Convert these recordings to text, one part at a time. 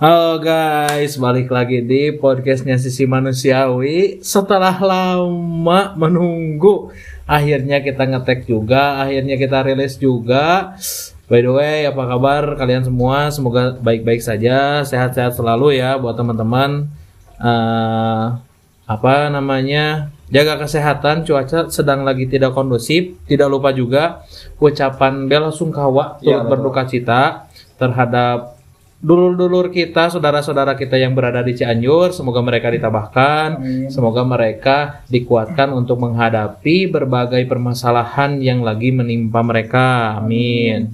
Halo guys, balik lagi di podcastnya Sisi Manusiawi. Setelah lama menunggu, akhirnya kita ngetek juga, akhirnya kita rilis juga. By the way, apa kabar kalian semua? Semoga baik-baik saja, sehat-sehat selalu ya buat teman-teman. Eh, apa namanya? Jaga kesehatan, cuaca sedang lagi tidak kondusif. Tidak lupa juga ucapan bela sungkawa betul. berduka cita terhadap dulur-dulur kita, saudara-saudara kita yang berada di Cianjur, semoga mereka ditabahkan, Amin. semoga mereka dikuatkan untuk menghadapi berbagai permasalahan yang lagi menimpa mereka. Amin.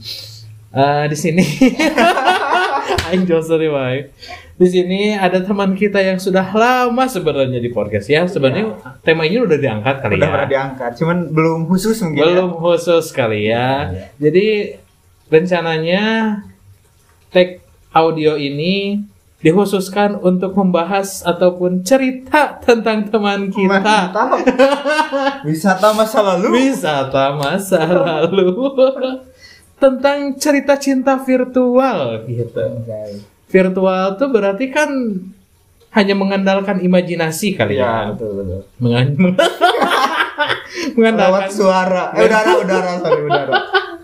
Eh, di sini, Joshua Wae. Di sini ada teman kita yang sudah lama sebenarnya di podcast ya. Sebenarnya tema ini udah diangkat kali Udah ya. pernah diangkat, cuman belum khusus mungkin. Belum khusus kali ya. Jadi rencananya tag audio ini dikhususkan untuk membahas ataupun cerita tentang teman Ya. kita. Mantap. Wisata masa lalu. Wisata masa lalu tentang cerita cinta virtual gitu. Virtual tuh berarti kan hanya mengandalkan imajinasi kali ya. Iya, betul betul. Mengan- Lewat mengandalkan suara, eh udara, udara, sorry udara.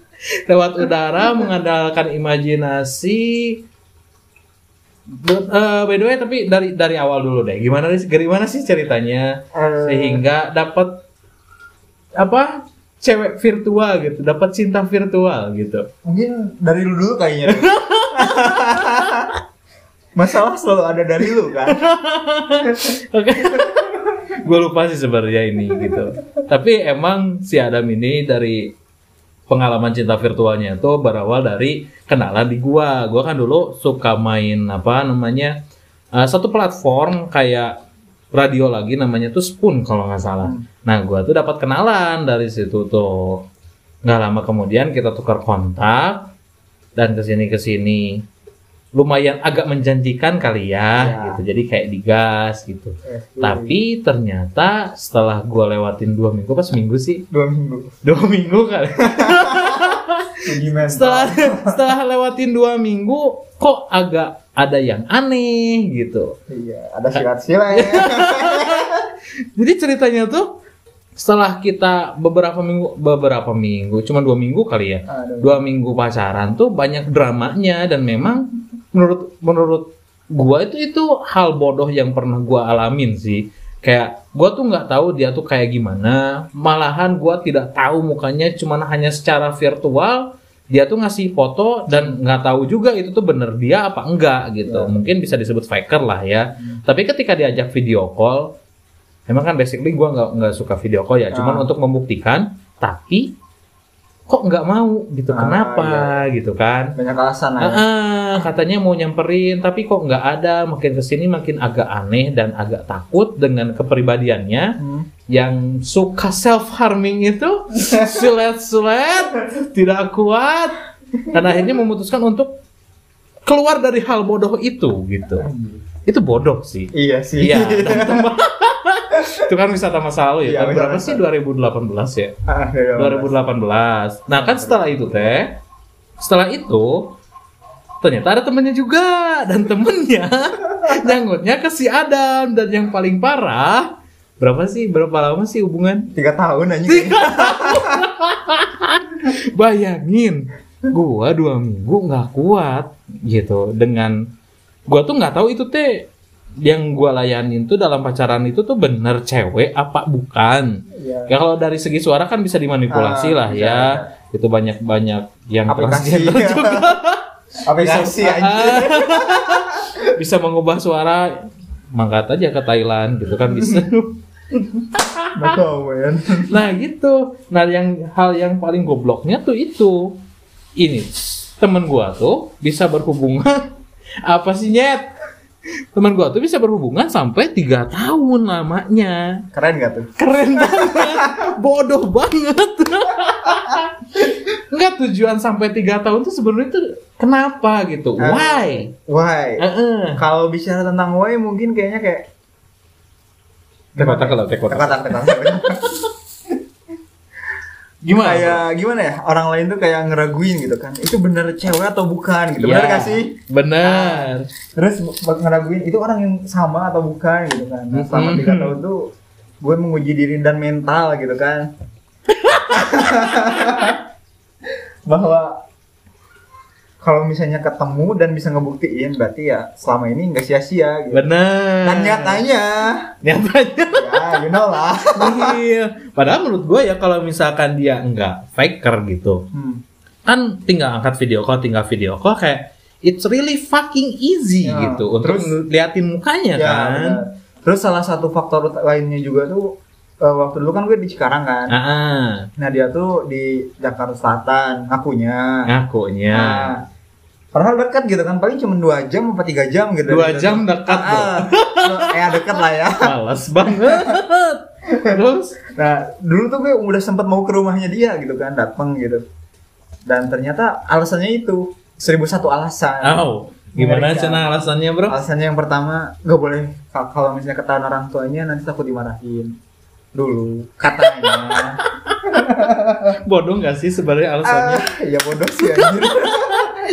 lewat udara mengandalkan imajinasi Eh, by the way tapi dari dari awal dulu deh gimana sih gimana sih ceritanya Eh. sehingga dapat apa cewek virtual gitu dapat cinta virtual gitu Mungkin dari lu dulu kayaknya. Masalah selalu ada dari lu kan. oke gue lupa sih sebenarnya ini gitu tapi emang si Adam ini dari pengalaman cinta virtualnya itu berawal dari kenalan di gua. Gua kan dulu suka main apa namanya eh, satu platform kayak radio lagi namanya tuh Spoon kalau nggak salah. Nah gua tuh dapat kenalan dari situ tuh. Nggak lama kemudian kita tukar kontak dan ke sini ke sini lumayan agak menjanjikan kali ya, Ya. gitu jadi kayak digas gitu Eh, tapi ternyata setelah gua lewatin dua minggu pas minggu sih dua minggu. dua minggu kali setelah setelah lewatin dua minggu kok agak ada yang aneh gitu Iya, ada silat-silat ya. jadi ceritanya tuh setelah kita beberapa minggu beberapa minggu cuma dua minggu kali ya Aduh. dua minggu pacaran tuh banyak dramanya dan memang menurut menurut gua itu itu hal bodoh yang pernah gua alamin sih. Kayak gua tuh nggak tahu dia tuh kayak gimana. Malahan gua tidak tahu mukanya cuman hanya secara virtual dia tuh ngasih foto dan nggak tahu juga itu tuh bener dia apa enggak gitu. Ya. mungkin bisa disebut faker lah ya. Tapi ketika diajak video call emang kan basically gua nggak nggak suka video call ya. Cuman Ah. untuk membuktikan tapi kok nggak mau? Gitu Ah, kenapa? iya. gitu kan. Banyak alasan Ah, katanya mau nyamperin tapi kok nggak ada. Makin ke sini makin agak aneh dan agak takut dengan kepribadiannya Hmm. yang suka self harming itu. Sulet sulet tidak kuat. Dan akhirnya memutuskan untuk keluar dari hal bodoh itu gitu. Itu bodoh sih. Iya sih. iya itu kan wisata masa lalu ya Iya, tahun berapa sih? 2018 ya? Ah, iya, 2018. Nah kan setelah itu teh, setelah itu ternyata ada temennya juga dan temennya nyangkutnya ke si Adam dan yang paling parah berapa sih berapa lama sih hubungan? Tiga tahun aja. Bayangin, gua dua minggu nggak kuat gitu dengan gua tuh nggak tahu itu teh yang gua layanin tuh dalam pacaran itu tuh bener cewek apa bukan? Iya. Ya kalau dari segi suara kan bisa dimanipulasi Ah, lah bisa, ya. Itu banyak-banyak yang Aplikasi. transgender juga. Aplikasi bisa, aja. bisa mengubah suara. Mangkat aja ke Thailand gitu kan bisa. Nah gitu. Nah yang hal yang paling gobloknya tuh itu. Ini temen gua tuh bisa berhubungan apa sih nyet? Temen gua tuh bisa berhubungan sampai tiga tahun lamanya. Keren gak tuh? keren banget bodoh banget Enggak tujuan sampai tiga tahun tuh sebenarnya tuh kenapa gitu Ah. why Why? Heeh. Kalau bicara tentang why mungkin kayaknya kayak Tekotak kalau tekotak. Tekotak, tekotak. Gimana? kayak gimana ya? Orang lain tuh kayak ngeraguin gitu kan. Itu bener cewek atau bukan gitu? Iya, bener gak sih? Bener. terus buat ngeraguin itu orang yang sama atau bukan? gitu kan. Nah, selama tiga tahun tuh gue menguji diri dan mental gitu kan. Bahwa kalau misalnya ketemu dan bisa ngebuktiin berarti ya selama ini nggak sia-sia gitu. Bener. dan nyatanya Nyatanya. ya you know lah iya. Padahal menurut gue ya kalau misalkan dia enggak faker gitu, Hmm. kan tinggal angkat video call, tinggal video call kayak it's really fucking easy Ya, gitu untuk terus- liatin mukanya Ya, kan. benar. Terus salah satu faktor lainnya juga tuh eh, waktu dulu kan gue di Cikarang kan. Ah, ah. Nah dia tuh di Jakarta Selatan ngakunya. ngakunya. Nah, padahal dekat gitu kan paling cuma dua jam apa tiga jam gitu. Dua Gitu. jam dekat bro. Ah, ya dekat lah ya. Males banget. Terus? Nah dulu tuh gue udah sempat mau ke rumahnya dia gitu kan datang gitu. Dan ternyata alasannya itu seribu satu alasan. Au. Gimana cina alasannya bro? Alasannya yang pertama gak boleh ka- kalau misalnya ketahuan orang tuanya nanti takut dimarahin. Dulu katanya. Bodoh gak sih sebenarnya alasannya? ah, ya bodoh sih anjir.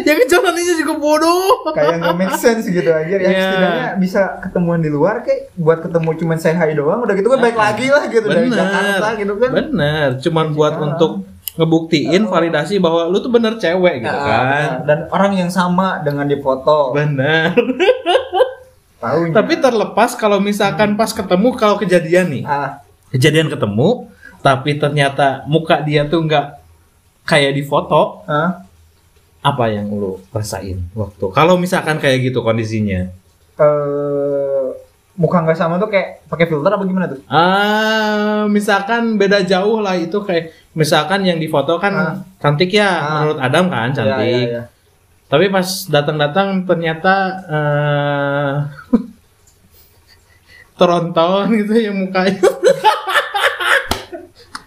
Yang jalanannya juga bodoh. Kayak nggak make sense gitu anjir. Ya Iya. setidaknya bisa ketemuan di luar kayak buat ketemu cuman say hi doang udah gitu kan baik lagi lah gitu dari Jakarta gitu kan. Bener, cuman buat Jakarta. untuk ngebuktiin validasi bahwa lu tuh bener cewek gitu Nah, kan. Dan orang yang sama dengan di foto. Bener. Tahunya. Tapi terlepas kalau misalkan pas ketemu kalau kejadian nih, ah, kejadian ketemu, tapi ternyata muka dia tuh nggak kayak di foto, ah, apa yang lu rasain waktu? Kalau misalkan kayak gitu kondisinya, eh, muka nggak sama tuh kayak pakai filter apa gimana tuh? ah, misalkan beda jauh lah itu kayak misalkan yang di foto kan Ah. cantik ya, Ah. menurut Adam kan cantik. Ya, ya, ya. Tapi pas datang-datang ternyata eh teronton gitu ya mukanya.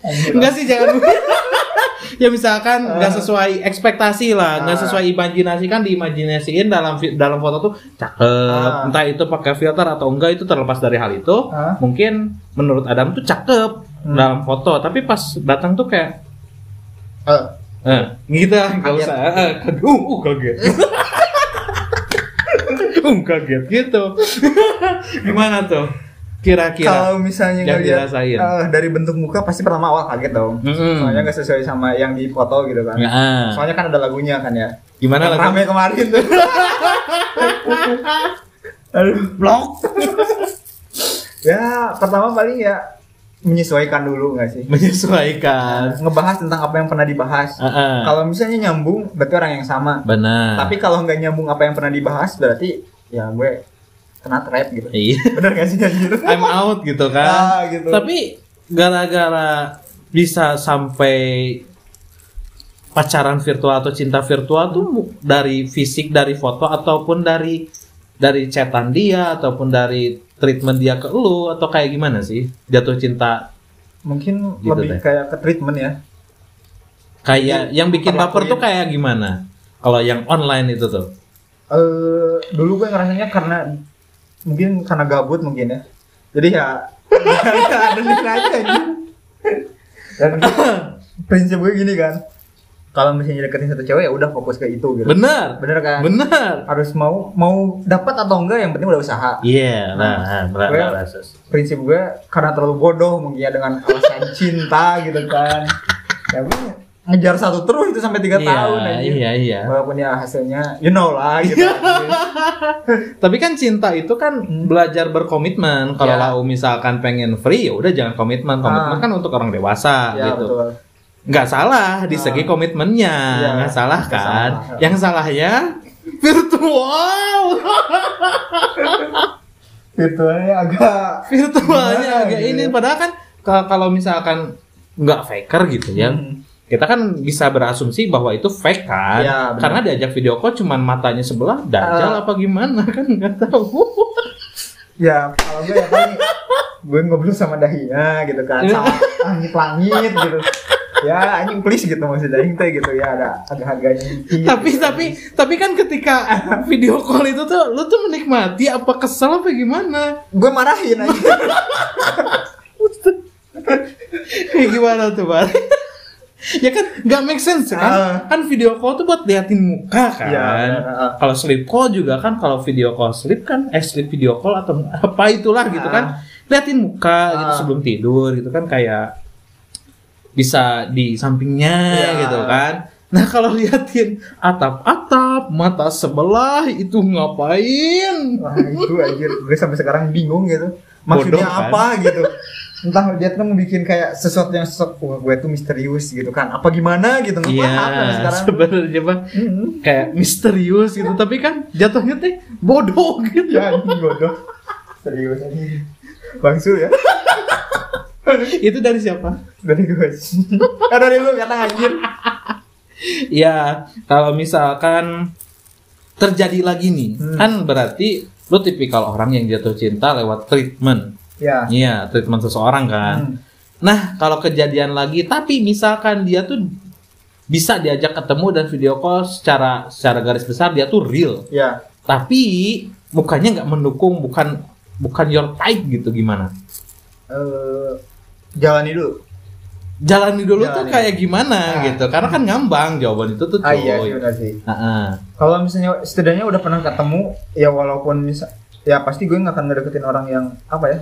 Enggak sih jangan ya misalkan nggak sesuai ekspektasi lah, nggak Ah. sesuai imajinasi kan diimajinasiin dalam dalam foto tuh cakep, Ah. entah itu pakai filter atau enggak itu terlepas dari hal itu. Ah. Mungkin menurut Adam tuh cakep Hmm. dalam foto, tapi pas datang tuh kayak Eh, eh gitu nggak usah. Eh, kaget. Uh, uh, kaget. um, kaget gitu. Gimana tuh? Kira-kira. Kalau misalnya ngeliat dirasain. eh, dari bentuk muka pasti pertama awal kaget dong. Mm-mm. Soalnya nggak sesuai sama yang di foto gitu kan. Ya, ah. Soalnya kan ada lagunya kan ya. Gimana lagi? Rame kemarin tuh. Aduh. Blok. Ya pertama paling ya menyesuaikan dulu nggak sih? Menyesuaikan. Ngebahas tentang apa yang pernah dibahas. Ah, ah. Kalau misalnya nyambung berarti orang yang sama. Benar. Tapi kalau nggak nyambung apa yang pernah dibahas berarti ya gue kena trap gitu. Iya. Bener gak sih anjir? I'm out gitu kan. Ah, gitu. Tapi gara-gara bisa sampai pacaran virtual atau cinta virtual tuh dari fisik, dari foto ataupun dari dari chatan dia ataupun dari treatment dia ke lu atau kayak gimana sih jatuh cinta Mungkin Gitu lebih deh. kayak ke treatment ya. kayak yang bikin baper tuh kayak gimana kalau yang online itu tuh eh dulu gue ngerasanya karena mungkin karena gabut mungkin ya. Jadi ya ada nih aja aja dan prinsip gue gini kan kalau misalnya deketin satu cewek ya udah fokus ke itu gitu. Bener. Bener kan? Bener. Harus mau mau dapat atau enggak yang penting udah usaha. Iya nah, nah, Gue- nah, nah, sus. prinsip gue karena terlalu bodoh mungkin ya dengan alasan cinta gitu kan. Ya gue ngejar satu terus itu sampai tiga Iya, tahun aja iya iya walaupun ya hasilnya you know lah gitu Tapi kan cinta itu kan belajar berkomitmen. Kalau Ya. lau misalkan pengen free ya udah jangan komitmen. Komitmen Ah. kan untuk orang dewasa ya gitu. betul Nggak salah di Ah. segi komitmennya, Iya, nggak salah nggak kan? salah. Yang salahnya virtual. virtualnya agak Virtualnya agak gitu ini ya? padahal kan ka- kalau misalkan nggak faker gitu ya. Hmm. Kita kan bisa berasumsi bahwa itu fake kan, Ya, karena diajak video call cuman matanya sebelah, dajal Ah. apa gimana kan? Nggak tahu. ya kalau gue ya paling gue ngobrol sama dahinya gitu kan sama langit-langit gitu. Ya anjing please gitu maksud dahi teh gitu ya ada ada harganya dikit tapi tapi tapi kan ketika video call itu tuh lu tuh menikmati apa kesel apa gimana? Gue marahin aja kayak gimana tuh Bar? Ya kan nggak make sense kan Ah. kan video call tuh buat liatin muka kan Iya, ah. kalau sleep call juga kan kalau video call sleep kan eh sleep video call atau apa itulah gitu kan liatin muka gitu Ah. sebelum tidur gitu kan kayak bisa di sampingnya Iya. gitu kan nah kalau liatin atap-atap mata sebelah itu ngapain Wah itu anjir, gue sampai sekarang bingung gitu. Maksudnya Bodoh, kan? apa gitu. Entah dia tuh mau bikin kayak sesuatu yang sesuatu, wah gue tuh misterius gitu kan. Apa gimana gitu, nggak Iya, paham sekarang. sebenarnya mah Hmm. kayak misterius gitu, tapi kan jatuhnya teh bodoh gitu. Ya bodoh. Serius ini. Bangsul ya. Itu dari siapa? Dari gue. Ah, dari lu kata anjir. Ya, kalau misalkan terjadi lagi nih, Hmm. kan berarti lu tipikal orang yang jatuh cinta lewat treatment. Ya. Iya, treatment seseorang kan. Hmm. Nah, kalau kejadian lagi, tapi misalkan dia tuh bisa diajak ketemu dan video call secara secara garis besar dia tuh real. Ya. Tapi mukanya nggak mendukung, bukan bukan your type gitu gimana? Eh, jalani dulu. Jalani dulu tuh Jalani. kayak gimana Ah. gitu. Karena kan ngambang jawaban itu tuh Ah iya cuy. sih sih. Heeh. Kalau misalnya setidaknya udah pernah ketemu, ya walaupun misal, ya pasti gue nggak akan ngedeketin orang yang apa ya.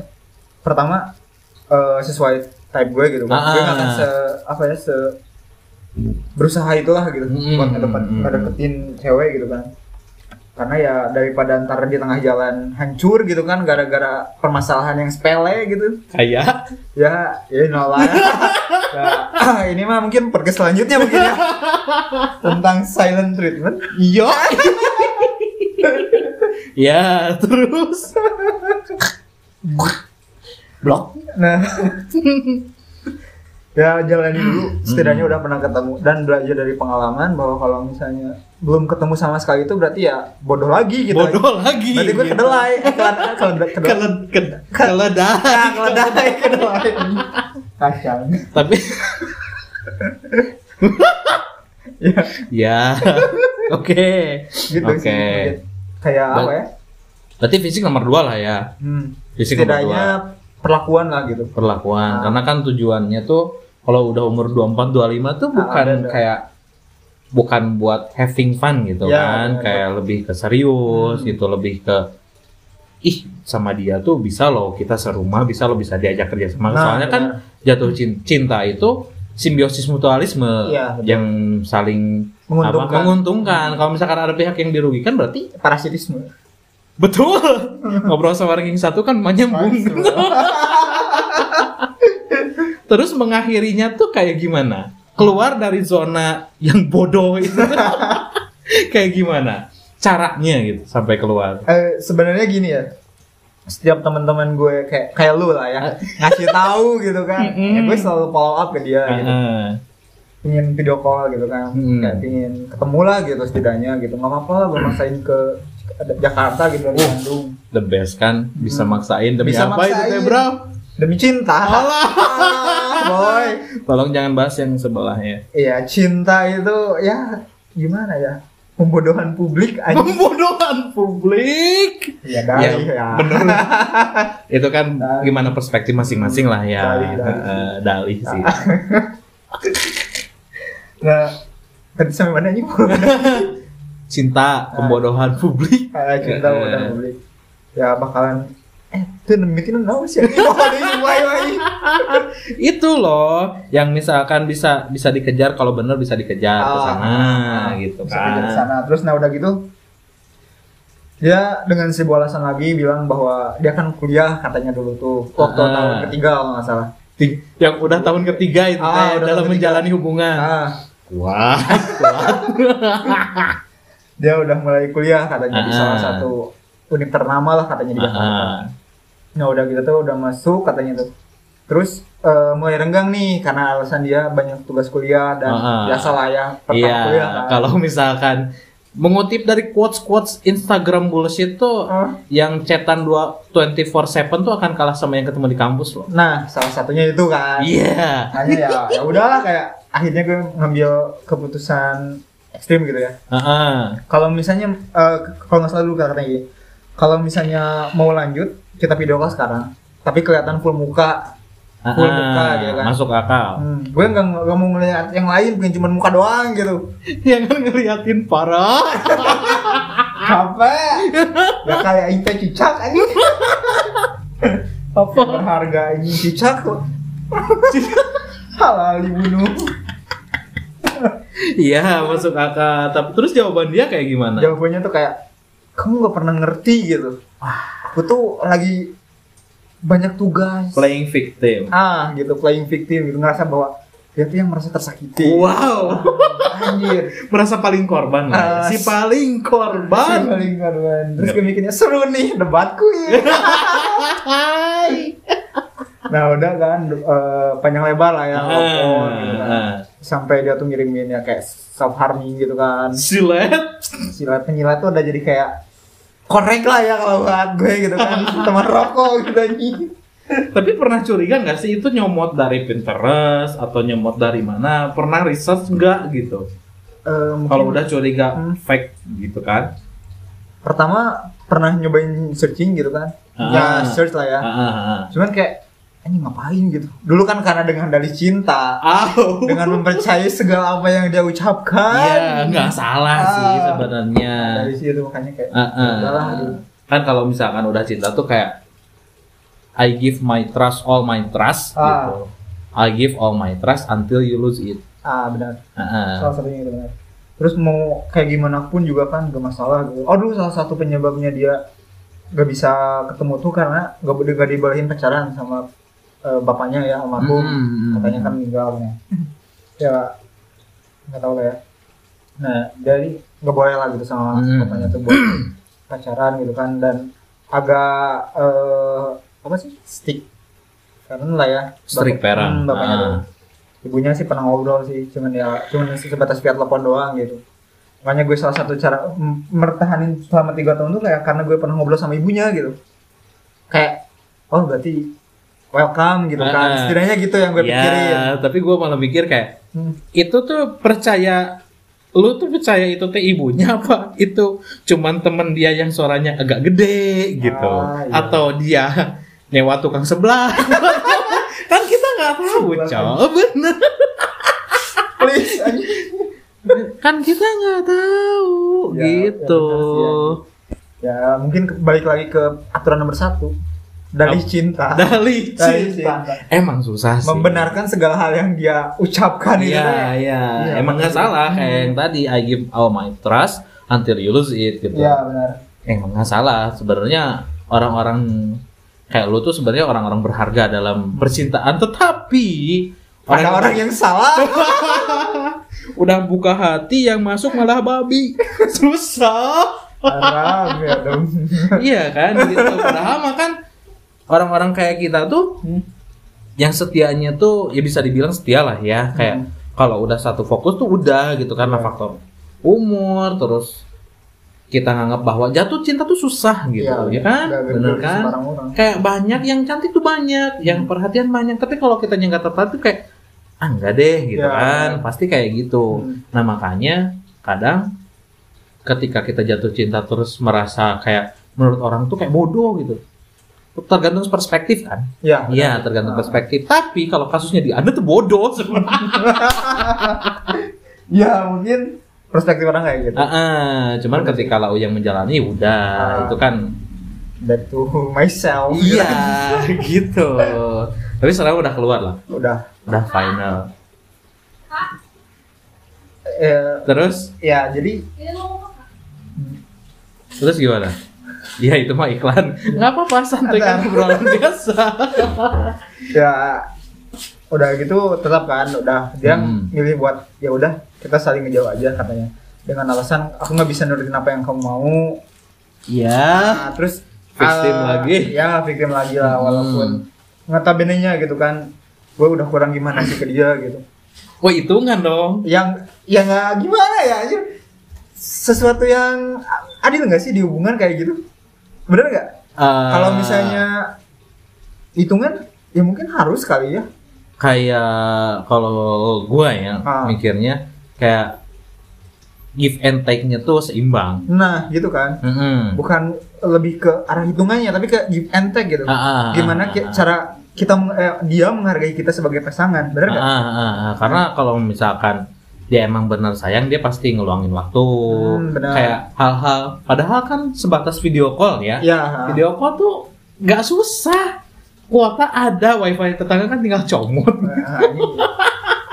Pertama eh, sesuai type gue gitu. Ah. Gue nggak akan se apa ya se berusaha itulah gitu Hmm, buat ngedeket, hmm. ngedeketin cewek gitu kan. Karena ya daripada ntar di tengah jalan hancur gitu kan gara-gara permasalahan yang sepele gitu. Kayak Ya, ya no lah. Ya, ini mah mungkin podcast selanjutnya mungkin ya. Tentang silent treatment. Iya. ya, terus blok. Nah, ya jalani dulu. Setidaknya udah pernah ketemu dan belajar dari pengalaman bahwa kalau misalnya belum ketemu sama sekali itu berarti ya bodoh lagi gitu. Bodoh lagi. Berarti gue kedelai, keledai, keledai, keledai. Kedelai. Kacang. Tapi Ya, ya. Oke. gitu Oke. sih. Kayak apa ya? Berarti fisik nomor dua lah ya. Hmm. Fisik nomor dua. Perlakuan lah gitu. perlakuan Ah. karena kan tujuannya tuh kalau udah umur 24 25 tuh Ah, bukan ada, ada. kayak bukan buat having fun gitu Ya, kan ada. kayak lebih ke serius Hmm. gitu lebih ke ih sama dia tuh bisa loh kita serumah bisa lo bisa diajak kerja sama Nah, soalnya kan jatuh cin- cinta itu simbiosis mutualisme betul. yang saling Menguntungkan. apa, menguntungkan kalau misalkan ada pihak yang dirugikan berarti Parasitisme. Betul ngobrol sama ranking satu kan menyambung Terus mengakhirinya tuh kayak gimana? Keluar dari zona yang bodoh itu kayak gimana? Caranya gitu sampai keluar. Eh, sebenarnya gini ya. Setiap teman-teman gue kayak kayak lu lah ya ngasih tahu gitu kan. Ya gue selalu follow up ke dia gitu. Pingin video call gitu kan. Kayak pingin ketemu lah gitu setidaknya gitu. Nggak apa-apa lah gue maksain ke Jakarta gitu dari Uh. Bandung. The best kan bisa Hmm. maksain demi Bisa apa itu maksain. teh, Bro? Demi cinta. Alah. Ah, boy. Tolong jangan bahas yang sebelahnya. Iya, cinta itu ya gimana ya? Pembodohan publik aja. Pembodohan publik. ya dari Ya, ya. bener. itu kan Dalih. gimana perspektif masing-masing lah ya. Dalih, dalih. Heeh, dalih sih. Nah, tadi sampai mana nih? Cinta, pembodohan publik. Ah, cinta Eh. pembodohan publik. Ya bakalan eh itu nemitin naon sih? Itu loh yang misalkan bisa bisa dikejar kalau bener bisa dikejar ke Ah, sana ah, gitu Bisa kerja ke kan sana. Terus nah udah gitu dia dengan sebuah alasan lagi bilang bahwa dia kan kuliah katanya dulu tuh waktu Ah. tahun ketiga kalau nggak salah. Yang udah tahun ketiga itu Ah, udah dalam ketiga. menjalani hubungan Ah, wah dia udah mulai kuliah katanya di Ah. salah satu univ ternama lah katanya di Jakarta. Ah, Nah udah gitu tuh udah masuk katanya tuh. Terus eh, mulai renggang nih karena alasan dia banyak tugas kuliah dan Ah. biasa lah ya pertama iya kuliah kan. kalau misalkan mengutip dari quotes quotes Instagram bullshit tuh Ah. yang cetan dua 24/7 tuh akan kalah sama yang ketemu di kampus loh Nah salah satunya itu kan. iya Hanya ya ya udahlah kayak akhirnya gue ngambil keputusan ekstrim gitu ya. Heeh. Kalau misalnya eh, kalau nggak salah dulu katanya gini, kalau misalnya mau lanjut kita video call sekarang, tapi kelihatan full muka full muka gitu kan Masuk akal. Hmm, gue nggak nggak mau ngeliat yang lain, bukan cuma muka doang gitu. Yang kan ngeliatin parah. Capek. Gak kayak teh cicak aja. Apa berharga ini cicak kok. Halal dibunuh. Iya, masuk akal. Tapi terus jawaban dia kayak gimana? Jawabannya tuh kayak kamu nggak pernah ngerti gitu. Wah, aku tuh lagi banyak tugas. Playing victim. Ah, gitu playing victim gitu ngerasa bahwa dia tuh yang merasa tersakiti. Wow. Anjir. Merasa paling korban lah. Ah, ya. si paling Si korban. paling korban. Terus gue mikirnya seru nih debatku ya. nah udah kan eh, panjang lebar lah ya gitu kan. ah. Sampai dia tuh ngirimin ya kayak self harming gitu kan Silet. silat penyilat tuh udah jadi kayak korek lah ya kalau buat gue gitu kan teman rokok gitu anjing Tapi pernah curiga nggak sih itu nyomot dari Pinterest atau nyomot dari mana? Pernah research nggak gitu? Mungkin Kalau udah curiga Hmm. fake gitu kan? pertama pernah nyobain searching gitu kan Ah. ya search lah ya Ah, ah, ah. cuman kayak ini ngapain gitu dulu kan karena dengan dalih cinta Au. dengan mempercayai segala apa yang dia ucapkan Iya, nggak salah sih Ah. sebenarnya. dari situ makanya kayak Ah, ah. udahlah gitu. Kan kalau misalkan udah cinta tuh kayak I give my trust all my trust Ah. gitu. I give all my trust until you lose it. ah benar Ah, ah. salah satunya itu benar terus mau kayak gimana pun juga kan gak masalah gitu oh dulu salah satu penyebabnya dia gak bisa ketemu tuh karena gak gak dibolehin pacaran sama eh, bapaknya ya almarhum. Hmm. katanya kan meninggal nih ya nggak tahu lah ya. Nah jadi nggak boleh lah gitu sama Hmm. bapaknya tuh buat pacaran gitu kan. Dan agak eh, apa sih? Stick. Karena lah ya parent. hmm, bapaknya Ah. tuh ibunya sih pernah ngobrol sih cuman ya cuman sebatas via telepon doang gitu. Makanya gue salah satu cara mertahanin selama tiga tahun tuh kayak karena gue pernah ngobrol sama ibunya gitu. Kayak oh berarti welcome gitu Ah, kan. Ah. setidaknya gitu yang gue pikirin. Ya, tapi gue malah mikir kayak Hmm. itu tuh percaya lu tuh percaya itu teh ibunya apa? Itu cuman temen dia yang suaranya agak gede gitu. Ah, iya. atau dia nyewa tukang sebelah. Kan kita nggak tahu Sebelah. cow bener. Please kan kita nggak tahu Ya, gitu ya. benar ya mungkin ke- balik lagi ke aturan nomor satu dari Apa? cinta Dari cinta. cinta. Emang susah sih. membenarkan segala hal yang dia ucapkan itu Iya, iya. Iya, Emang nggak salah kayak yang tadi I give all my trust until you lose it gitu. Iya benar Emang nggak salah. Sebenarnya orang-orang kayak lu tuh sebenarnya orang-orang berharga dalam percintaan, tetapi ada orang yang salah udah buka hati yang masuk malah babi. Susah. haram ya dong iya kan gitu. Padahal mah kan orang-orang kayak kita tuh Hmm. yang setianya tuh ya bisa dibilang setia lah ya kayak Hmm. kalau udah satu fokus tuh udah gitu karena Iya. faktor umur terus kita nganggap bahwa jatuh cinta tuh susah gitu Iya, ya kan bener kan kayak banyak yang cantik tuh banyak yang perhatian banyak tapi kalau kita nggak tertarik tuh kayak ah enggak deh gitu Iya, kan iya. pasti kayak gitu Hmm. nah makanya kadang ketika kita jatuh cinta terus merasa kayak menurut orang tuh kayak bodoh gitu tergantung perspektif kan ya Iya, tergantung Ah. perspektif. Tapi kalau kasusnya di Anda tuh bodoh sebenarnya. ya mungkin perspektif orang kayak gitu Ah, ah. cuman ketika lau yang menjalani udah Ah. itu kan back to myself iya gitu. Tapi sekarang udah keluar lah, udah udah final. eh, Terus ya jadi terus gimana? Ya itu mah iklan. Nggak apa-apa santai kan Ada. obrolan biasa. ya udah gitu tetap kan udah dia Hmm. milih buat ya udah kita saling ngejauh aja katanya dengan alasan aku nggak bisa nurutin apa yang kamu mau Iya. Nah, terus Victim eh, lagi. ya victim lagi lah Hmm. walaupun ngatabenenya gitu kan gue udah kurang gimana sih ke dia gitu Wah hitungan dong. yang yang nggak gimana ya anjir. sesuatu yang adil nggak sih di hubungan kayak gitu bener nggak Eh, kalau misalnya hitungan ya mungkin harus kali ya kayak kalau gua ya Ah. mikirnya kayak give and take-nya tuh seimbang. nah gitu kan Mm-mm. bukan lebih ke arah hitungannya tapi ke give and take gitu Ah, ah, gimana ah, ah. cara kita eh, dia menghargai kita sebagai pasangan bener nggak Ah, ah, ah. Karena kalau misalkan dia emang benar sayang, dia pasti ngeluangin waktu. Hmm, benar. Kayak hal-hal. Padahal kan sebatas video call ya. ya Video call tuh nggak susah. Kuota ada, wifi tetangga kan tinggal comot. Nah,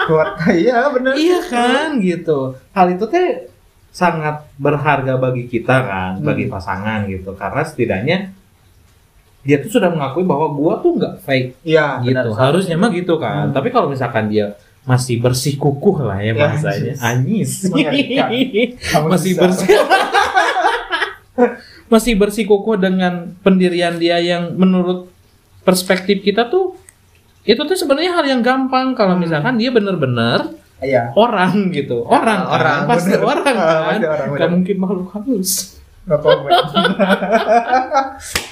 kuat iya bener iya kan, gitu. Hal itu teh sangat berharga bagi kita kan, bagi Hmm. pasangan gitu. Karena setidaknya dia tuh sudah mengakui bahwa gua tuh nggak fake iya gitu. benar. Harusnya mah gitu kan. Hmm. Tapi kalau misalkan dia masih bersih kukuh lah ya Ya, bahasanya. Mengerikan. Kamu masih bersih. masih bersih kukuh dengan pendirian dia yang menurut perspektif kita tuh itu tuh sebenarnya hal yang gampang kalau Hmm. misalkan dia bener-bener iya orang gitu. Orang, kan? orang, pasti bener. orang Ah, kan. orang, Gak bener. mungkin makhluk halus. komen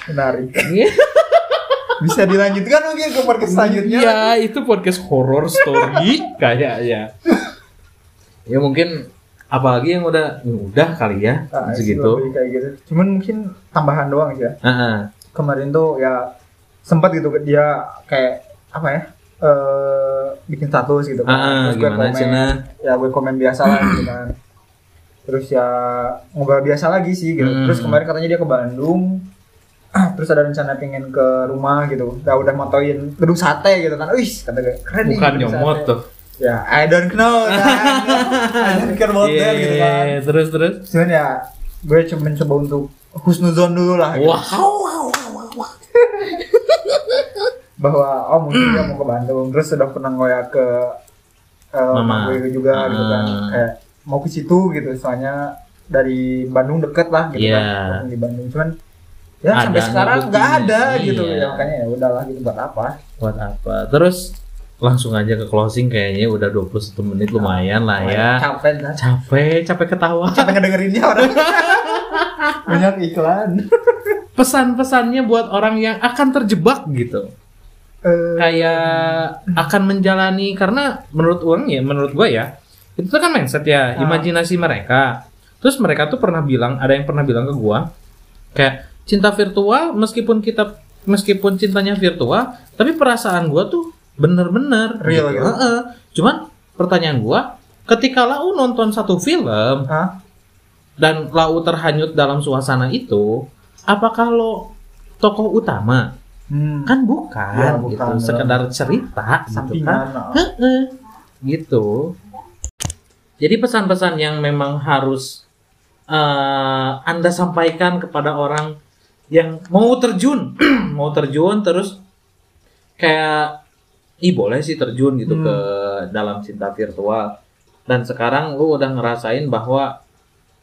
menarik Iya. Bisa dilanjutkan mungkin ke podcast selanjutnya Iya, itu podcast horror story kayaknya. Ya mungkin apalagi yang udah udah kali ya Ah, sih, segitu. kayak gitu cuman mungkin tambahan doang sih ya Heeh. kemarin tuh ya sempat gitu dia kayak apa ya eh bikin status gitu Ah, Terus gue komen, Cina? ya gue komen biasa lah gitu kan terus ya ngobrol biasa lagi sih gitu Hmm. terus kemarin katanya dia ke Bandung terus ada rencana pengen ke rumah gitu udah udah motoin gedung sate gitu kan wih kata gue keren nih Bukan gedung nyomot sate." tuh. ya I don't know kan I don't care about that gitu kan Iya, terus terus. cuman ya gue coba mencoba untuk husnuzon dulu lah gitu. Wow. bahwa oh mungkin dia mau ke Bandung terus sudah pernah ngoyak ke Mama. gue juga gitu kan Ah. kayak mau ke situ gitu soalnya dari Bandung deket lah gitu Iya. kan di Bandung cuman ya Ada sampai sekarang nggak ada gitu Iya. ya makanya ya udahlah gitu buat apa Buat apa? Terus langsung aja ke closing kayaknya udah 21 menit lumayan lah ya. capek lah Capek, capek ketawa. capek ngedengerinnya orang banyak iklan Pesan-pesannya buat orang yang akan terjebak gitu. Eh, kayak akan menjalani karena menurut orang ya menurut gua ya itu kan mindset ya Ah. imajinasi mereka terus mereka tuh pernah bilang ada yang pernah bilang ke gua kayak cinta virtual meskipun kita meskipun cintanya virtual tapi perasaan gua tuh bener-bener Real gitu. Heeh. cuman pertanyaan gua ketika lau nonton satu film Hah? dan lau terhanyut dalam suasana itu apakah lo tokoh utama Hmm. kan bukan, Ya, gitu bukan. sekedar cerita gitu kan sampingan nah. Heeh. gitu jadi pesan-pesan yang memang harus eh, anda sampaikan kepada orang yang mau terjun mau terjun terus kayak ih boleh sih terjun gitu Hmm. ke dalam cinta virtual dan sekarang lu udah ngerasain bahwa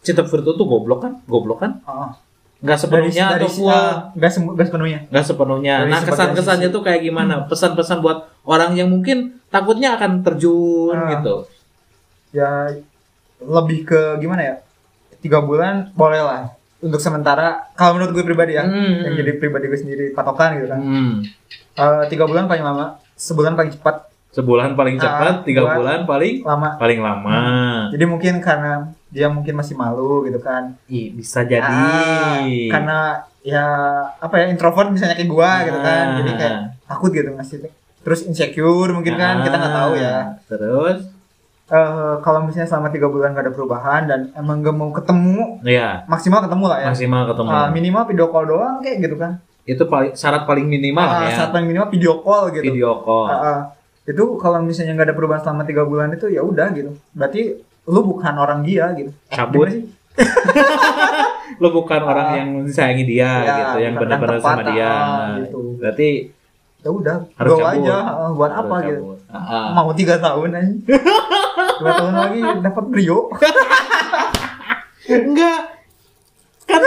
cinta virtual tuh goblok kan goblok kan Ah. nggak sepenuhnya atau si- full ah, nggak semu- nggak sepenuhnya nggak sepenuhnya. Dari nah sebagian kesan-kesannya sisi. tuh kayak gimana? Pesan-pesan buat orang yang mungkin takutnya akan terjun Ah. gitu. ya lebih ke gimana ya tiga bulan boleh lah untuk sementara kalau menurut gue pribadi ya Hmm. yang jadi pribadi gue sendiri patokan gitu kan Hmm. Eh, tiga bulan paling lama sebulan paling cepat Sebulan paling Ah, cepat, tiga buat- bulan paling lama paling lama. jadi mungkin karena dia mungkin masih malu gitu kan Ih, bisa jadi. Ah, karena ya apa ya introvert misalnya kayak gua gitu kan Ah. jadi kayak takut gitu ngasih terus insecure mungkin kan kita nggak tahu ya Terus, Eh, kalau misalnya selama tiga bulan gak ada perubahan dan emang gak mau ketemu ya maksimal ketemu lah ya maksimal ketemu. Ah, minimal video call doang kayak gitu kan Itu paling syarat paling minimal Ah, ya. saat paling minimal video call gitu Video call. Ah, ah. itu kalau misalnya nggak ada perubahan selama tiga bulan itu ya udah gitu berarti lu bukan orang dia gitu Eh, Cabut. sih? Lo bukan orang Ah. yang sayangi dia Ya, gitu, yang benar-benar sama dia. gitu. Berarti ya udah Harus go cabut. aja ah, buat apa harus gitu cabut. Ah, ah. mau tiga tahun aja dua tahun lagi dapat brio Enggak. Kan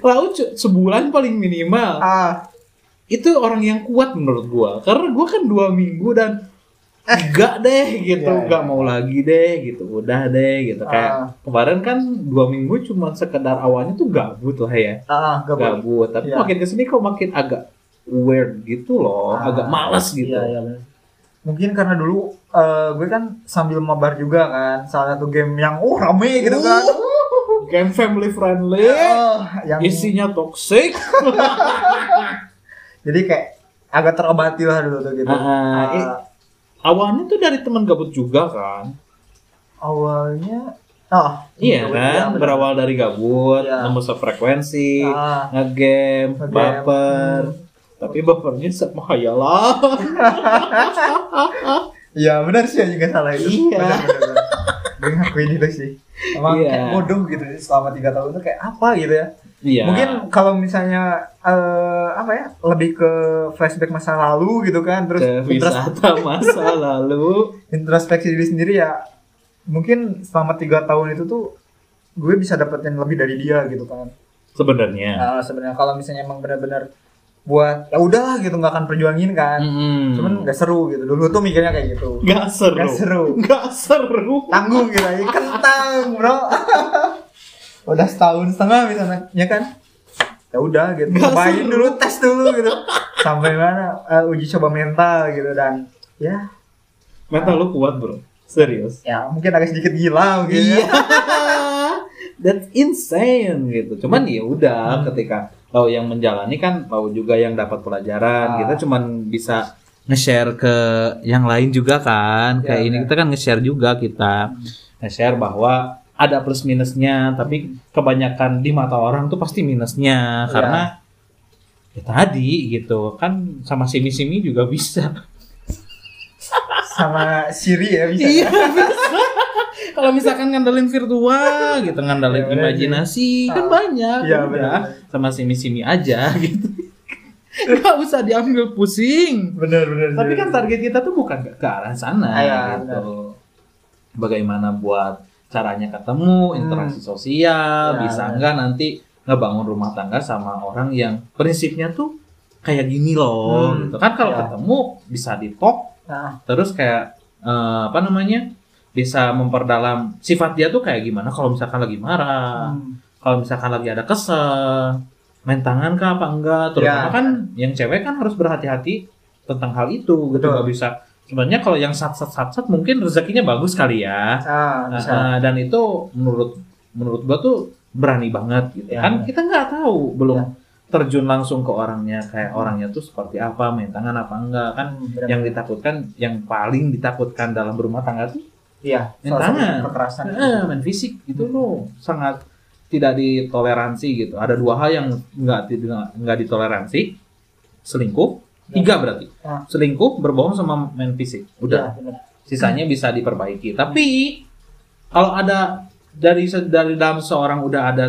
lau cu- sebulan paling minimal. ah Itu orang yang kuat menurut gua. Karena gua kan dua minggu dan enggak deh gitu, Iya, enggak iya. mau lagi deh gitu, udah deh gitu. Kayak Ah. kemarin kan dua minggu cuma sekedar awalnya tuh gabut lah ya, gak boleh gabut. Tapi Iya. makin ke sini kok makin agak weird gitu loh, Ah, agak malas gitu. Iya, iya, bener. Mungkin karena dulu eh, gue kan sambil mabar juga kan salah satu game yang oh rame gitu kan. Game family friendly, Eh, yang isinya toxic. jadi kayak agak terobati lah dulu tuh gitu. Ah, i- Awalnya tuh dari teman gabut juga kan? awalnya oh Iya kan, berawal dari gabut, Iya. nemu sefrekuensi, Ah. ngegame, Ngegame. baper. Tapi bapernya sama hayalah. Iya benar sih juga salah itu. Iya. Benar, benar, benar. Gue ngakuin itu sih. Emang Iya. kayak bodoh gitu selama tiga tahun itu kayak apa gitu ya. Iya. Mungkin kalau misalnya eh, apa ya lebih ke flashback masa lalu gitu kan terus ke wisata masa lalu. introspeksi diri sendiri ya mungkin selama tiga tahun itu tuh gue bisa dapetin lebih dari dia gitu kan Sebenarnya. nah, sebenarnya kalau misalnya emang benar-benar buat ya udahlah gitu nggak akan perjuangin kan Mm-mm. cuman nggak seru gitu dulu tuh mikirnya kayak gitu Nggak seru. Nggak seru. Nggak seru. tanggung gitu aja kentang bro udah setahun setengah misalnya ya kan ya udah gitu seru. dulu tes dulu gitu sampai mana eh, uji coba mental gitu dan ya Mental lu kuat bro. Serius. ya mungkin agak sedikit gila mungkin Iya. ya. That's insane gitu. Cuman ya udah Hmm. ketika lo yang menjalani kan lo juga yang dapat pelajaran. Ah. Kita cuman bisa nge-share ke yang lain juga kan. Ya, Kayak ini ya. kita kan nge-share juga kita. Nge-share bahwa ada plus minusnya, tapi kebanyakan di mata orang tuh pasti minusnya Ya. karena ya tadi gitu kan sama simi-simi juga bisa. sama Siri ya bisa Iya ya? bisa. Kalau misalkan ngandelin virtual gitu, ngandelin Iya, bener imajinasi sih. kan banyak. Iya, udah bener. sama simi-simi aja gitu. Gak usah diambil pusing. bener bener Tapi bener. kan target kita tuh bukan ke, ke arah sana iya, gitu. Bagaimana buat caranya ketemu, Hmm. interaksi sosial, Ya, bisa bener. enggak nanti ngebangun rumah tangga sama orang yang prinsipnya tuh kayak gini loh Hmm. gitu kan kalau Ya. ketemu bisa di talk Nah, terus kayak eh, apa namanya bisa memperdalam sifat dia tuh kayak gimana? Kalau misalkan lagi marah hmm. kalau misalkan lagi ada kesel main tangan kah apa enggak? Terutama Ya. kan yang cewek kan harus berhati-hati tentang hal itu gitu nggak bisa. Sebenarnya kalau yang sat sat sat sat mungkin rezekinya bagus kali ya. Ah, Nah, bisa. eh, dan itu menurut menurut gua tuh berani banget gitu. Ya. kan kita nggak tahu belum Ya. terjun langsung ke orangnya kayak orangnya tuh seperti apa main tangan apa enggak. Kan Hmm, yang ditakutkan yang paling ditakutkan dalam berumah tangga tuh iya main tangan. kekerasan. Eh, main fisik. Itu loh sangat tidak ditoleransi gitu. Ada dua hal yang nggak nggak ditoleransi. Selingkuh. Tiga berarti. Ah. selingkuh berbohong sama main fisik. Udah. Bener. sisanya bisa diperbaiki. Tapi kalau ada dari dari dalam seorang udah ada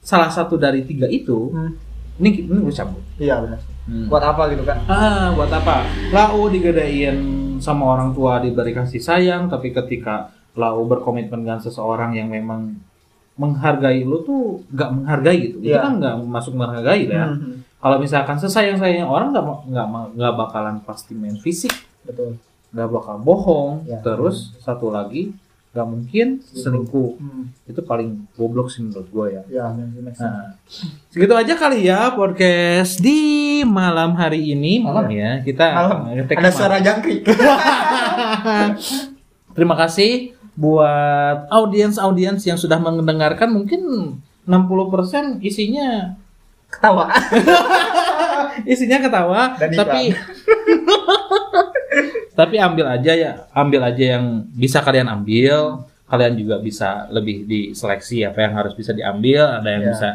salah satu dari tiga itu Hmm, ini ini gue cabut. Iya benar Hmm. buat apa gitu kan Ah, buat apa? Lau digedein sama orang tua diberi kasih sayang, tapi ketika Lau berkomitmen dengan seseorang yang memang menghargai lu tuh nggak menghargai gitu. Itu Iya. kan nggak masuk menghargai ya. Hmm, Kalau misalkan sesayang sayang orang nggak nggak nggak bakalan pasti main fisik, betul nggak bakal bohong. Iya. Terus satu lagi nggak mungkin selingkuh. Hmm, Itu paling goblok sih menurut gue ya. ya. Nah, segitu aja kali ya podcast di malam hari ini Malam? ya kita Malam. ada malam. suara jangkrik Terima kasih buat audiens-audiens yang sudah mendengarkan mungkin 60% isinya ketawa isinya ketawa Dan tapi tapi ambil aja ya ambil aja yang bisa kalian ambil. Kalian juga bisa lebih diseleksi apa yang harus bisa diambil ada yang Ya. bisa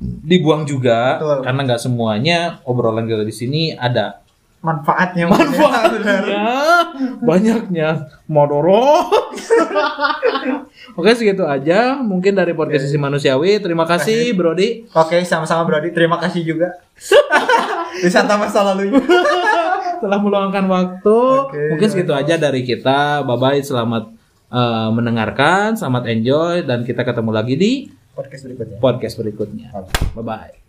dibuang juga. Betul. karena nggak semuanya obrolan kita di sini ada manfaatnya ya, manfaatnya. Banyaknya. Modorot oke segitu aja mungkin dari podcast sisi manusiawi. Terima kasih Brody. Oke sama-sama Brody. Terima kasih juga. Wisata masa lalunya telah meluangkan waktu. Oke, mungkin segitu aja dari kita. Bye bye selamat eh, mendengarkan selamat enjoy dan kita ketemu lagi di podcast berikutnya. podcast berikutnya. Bye bye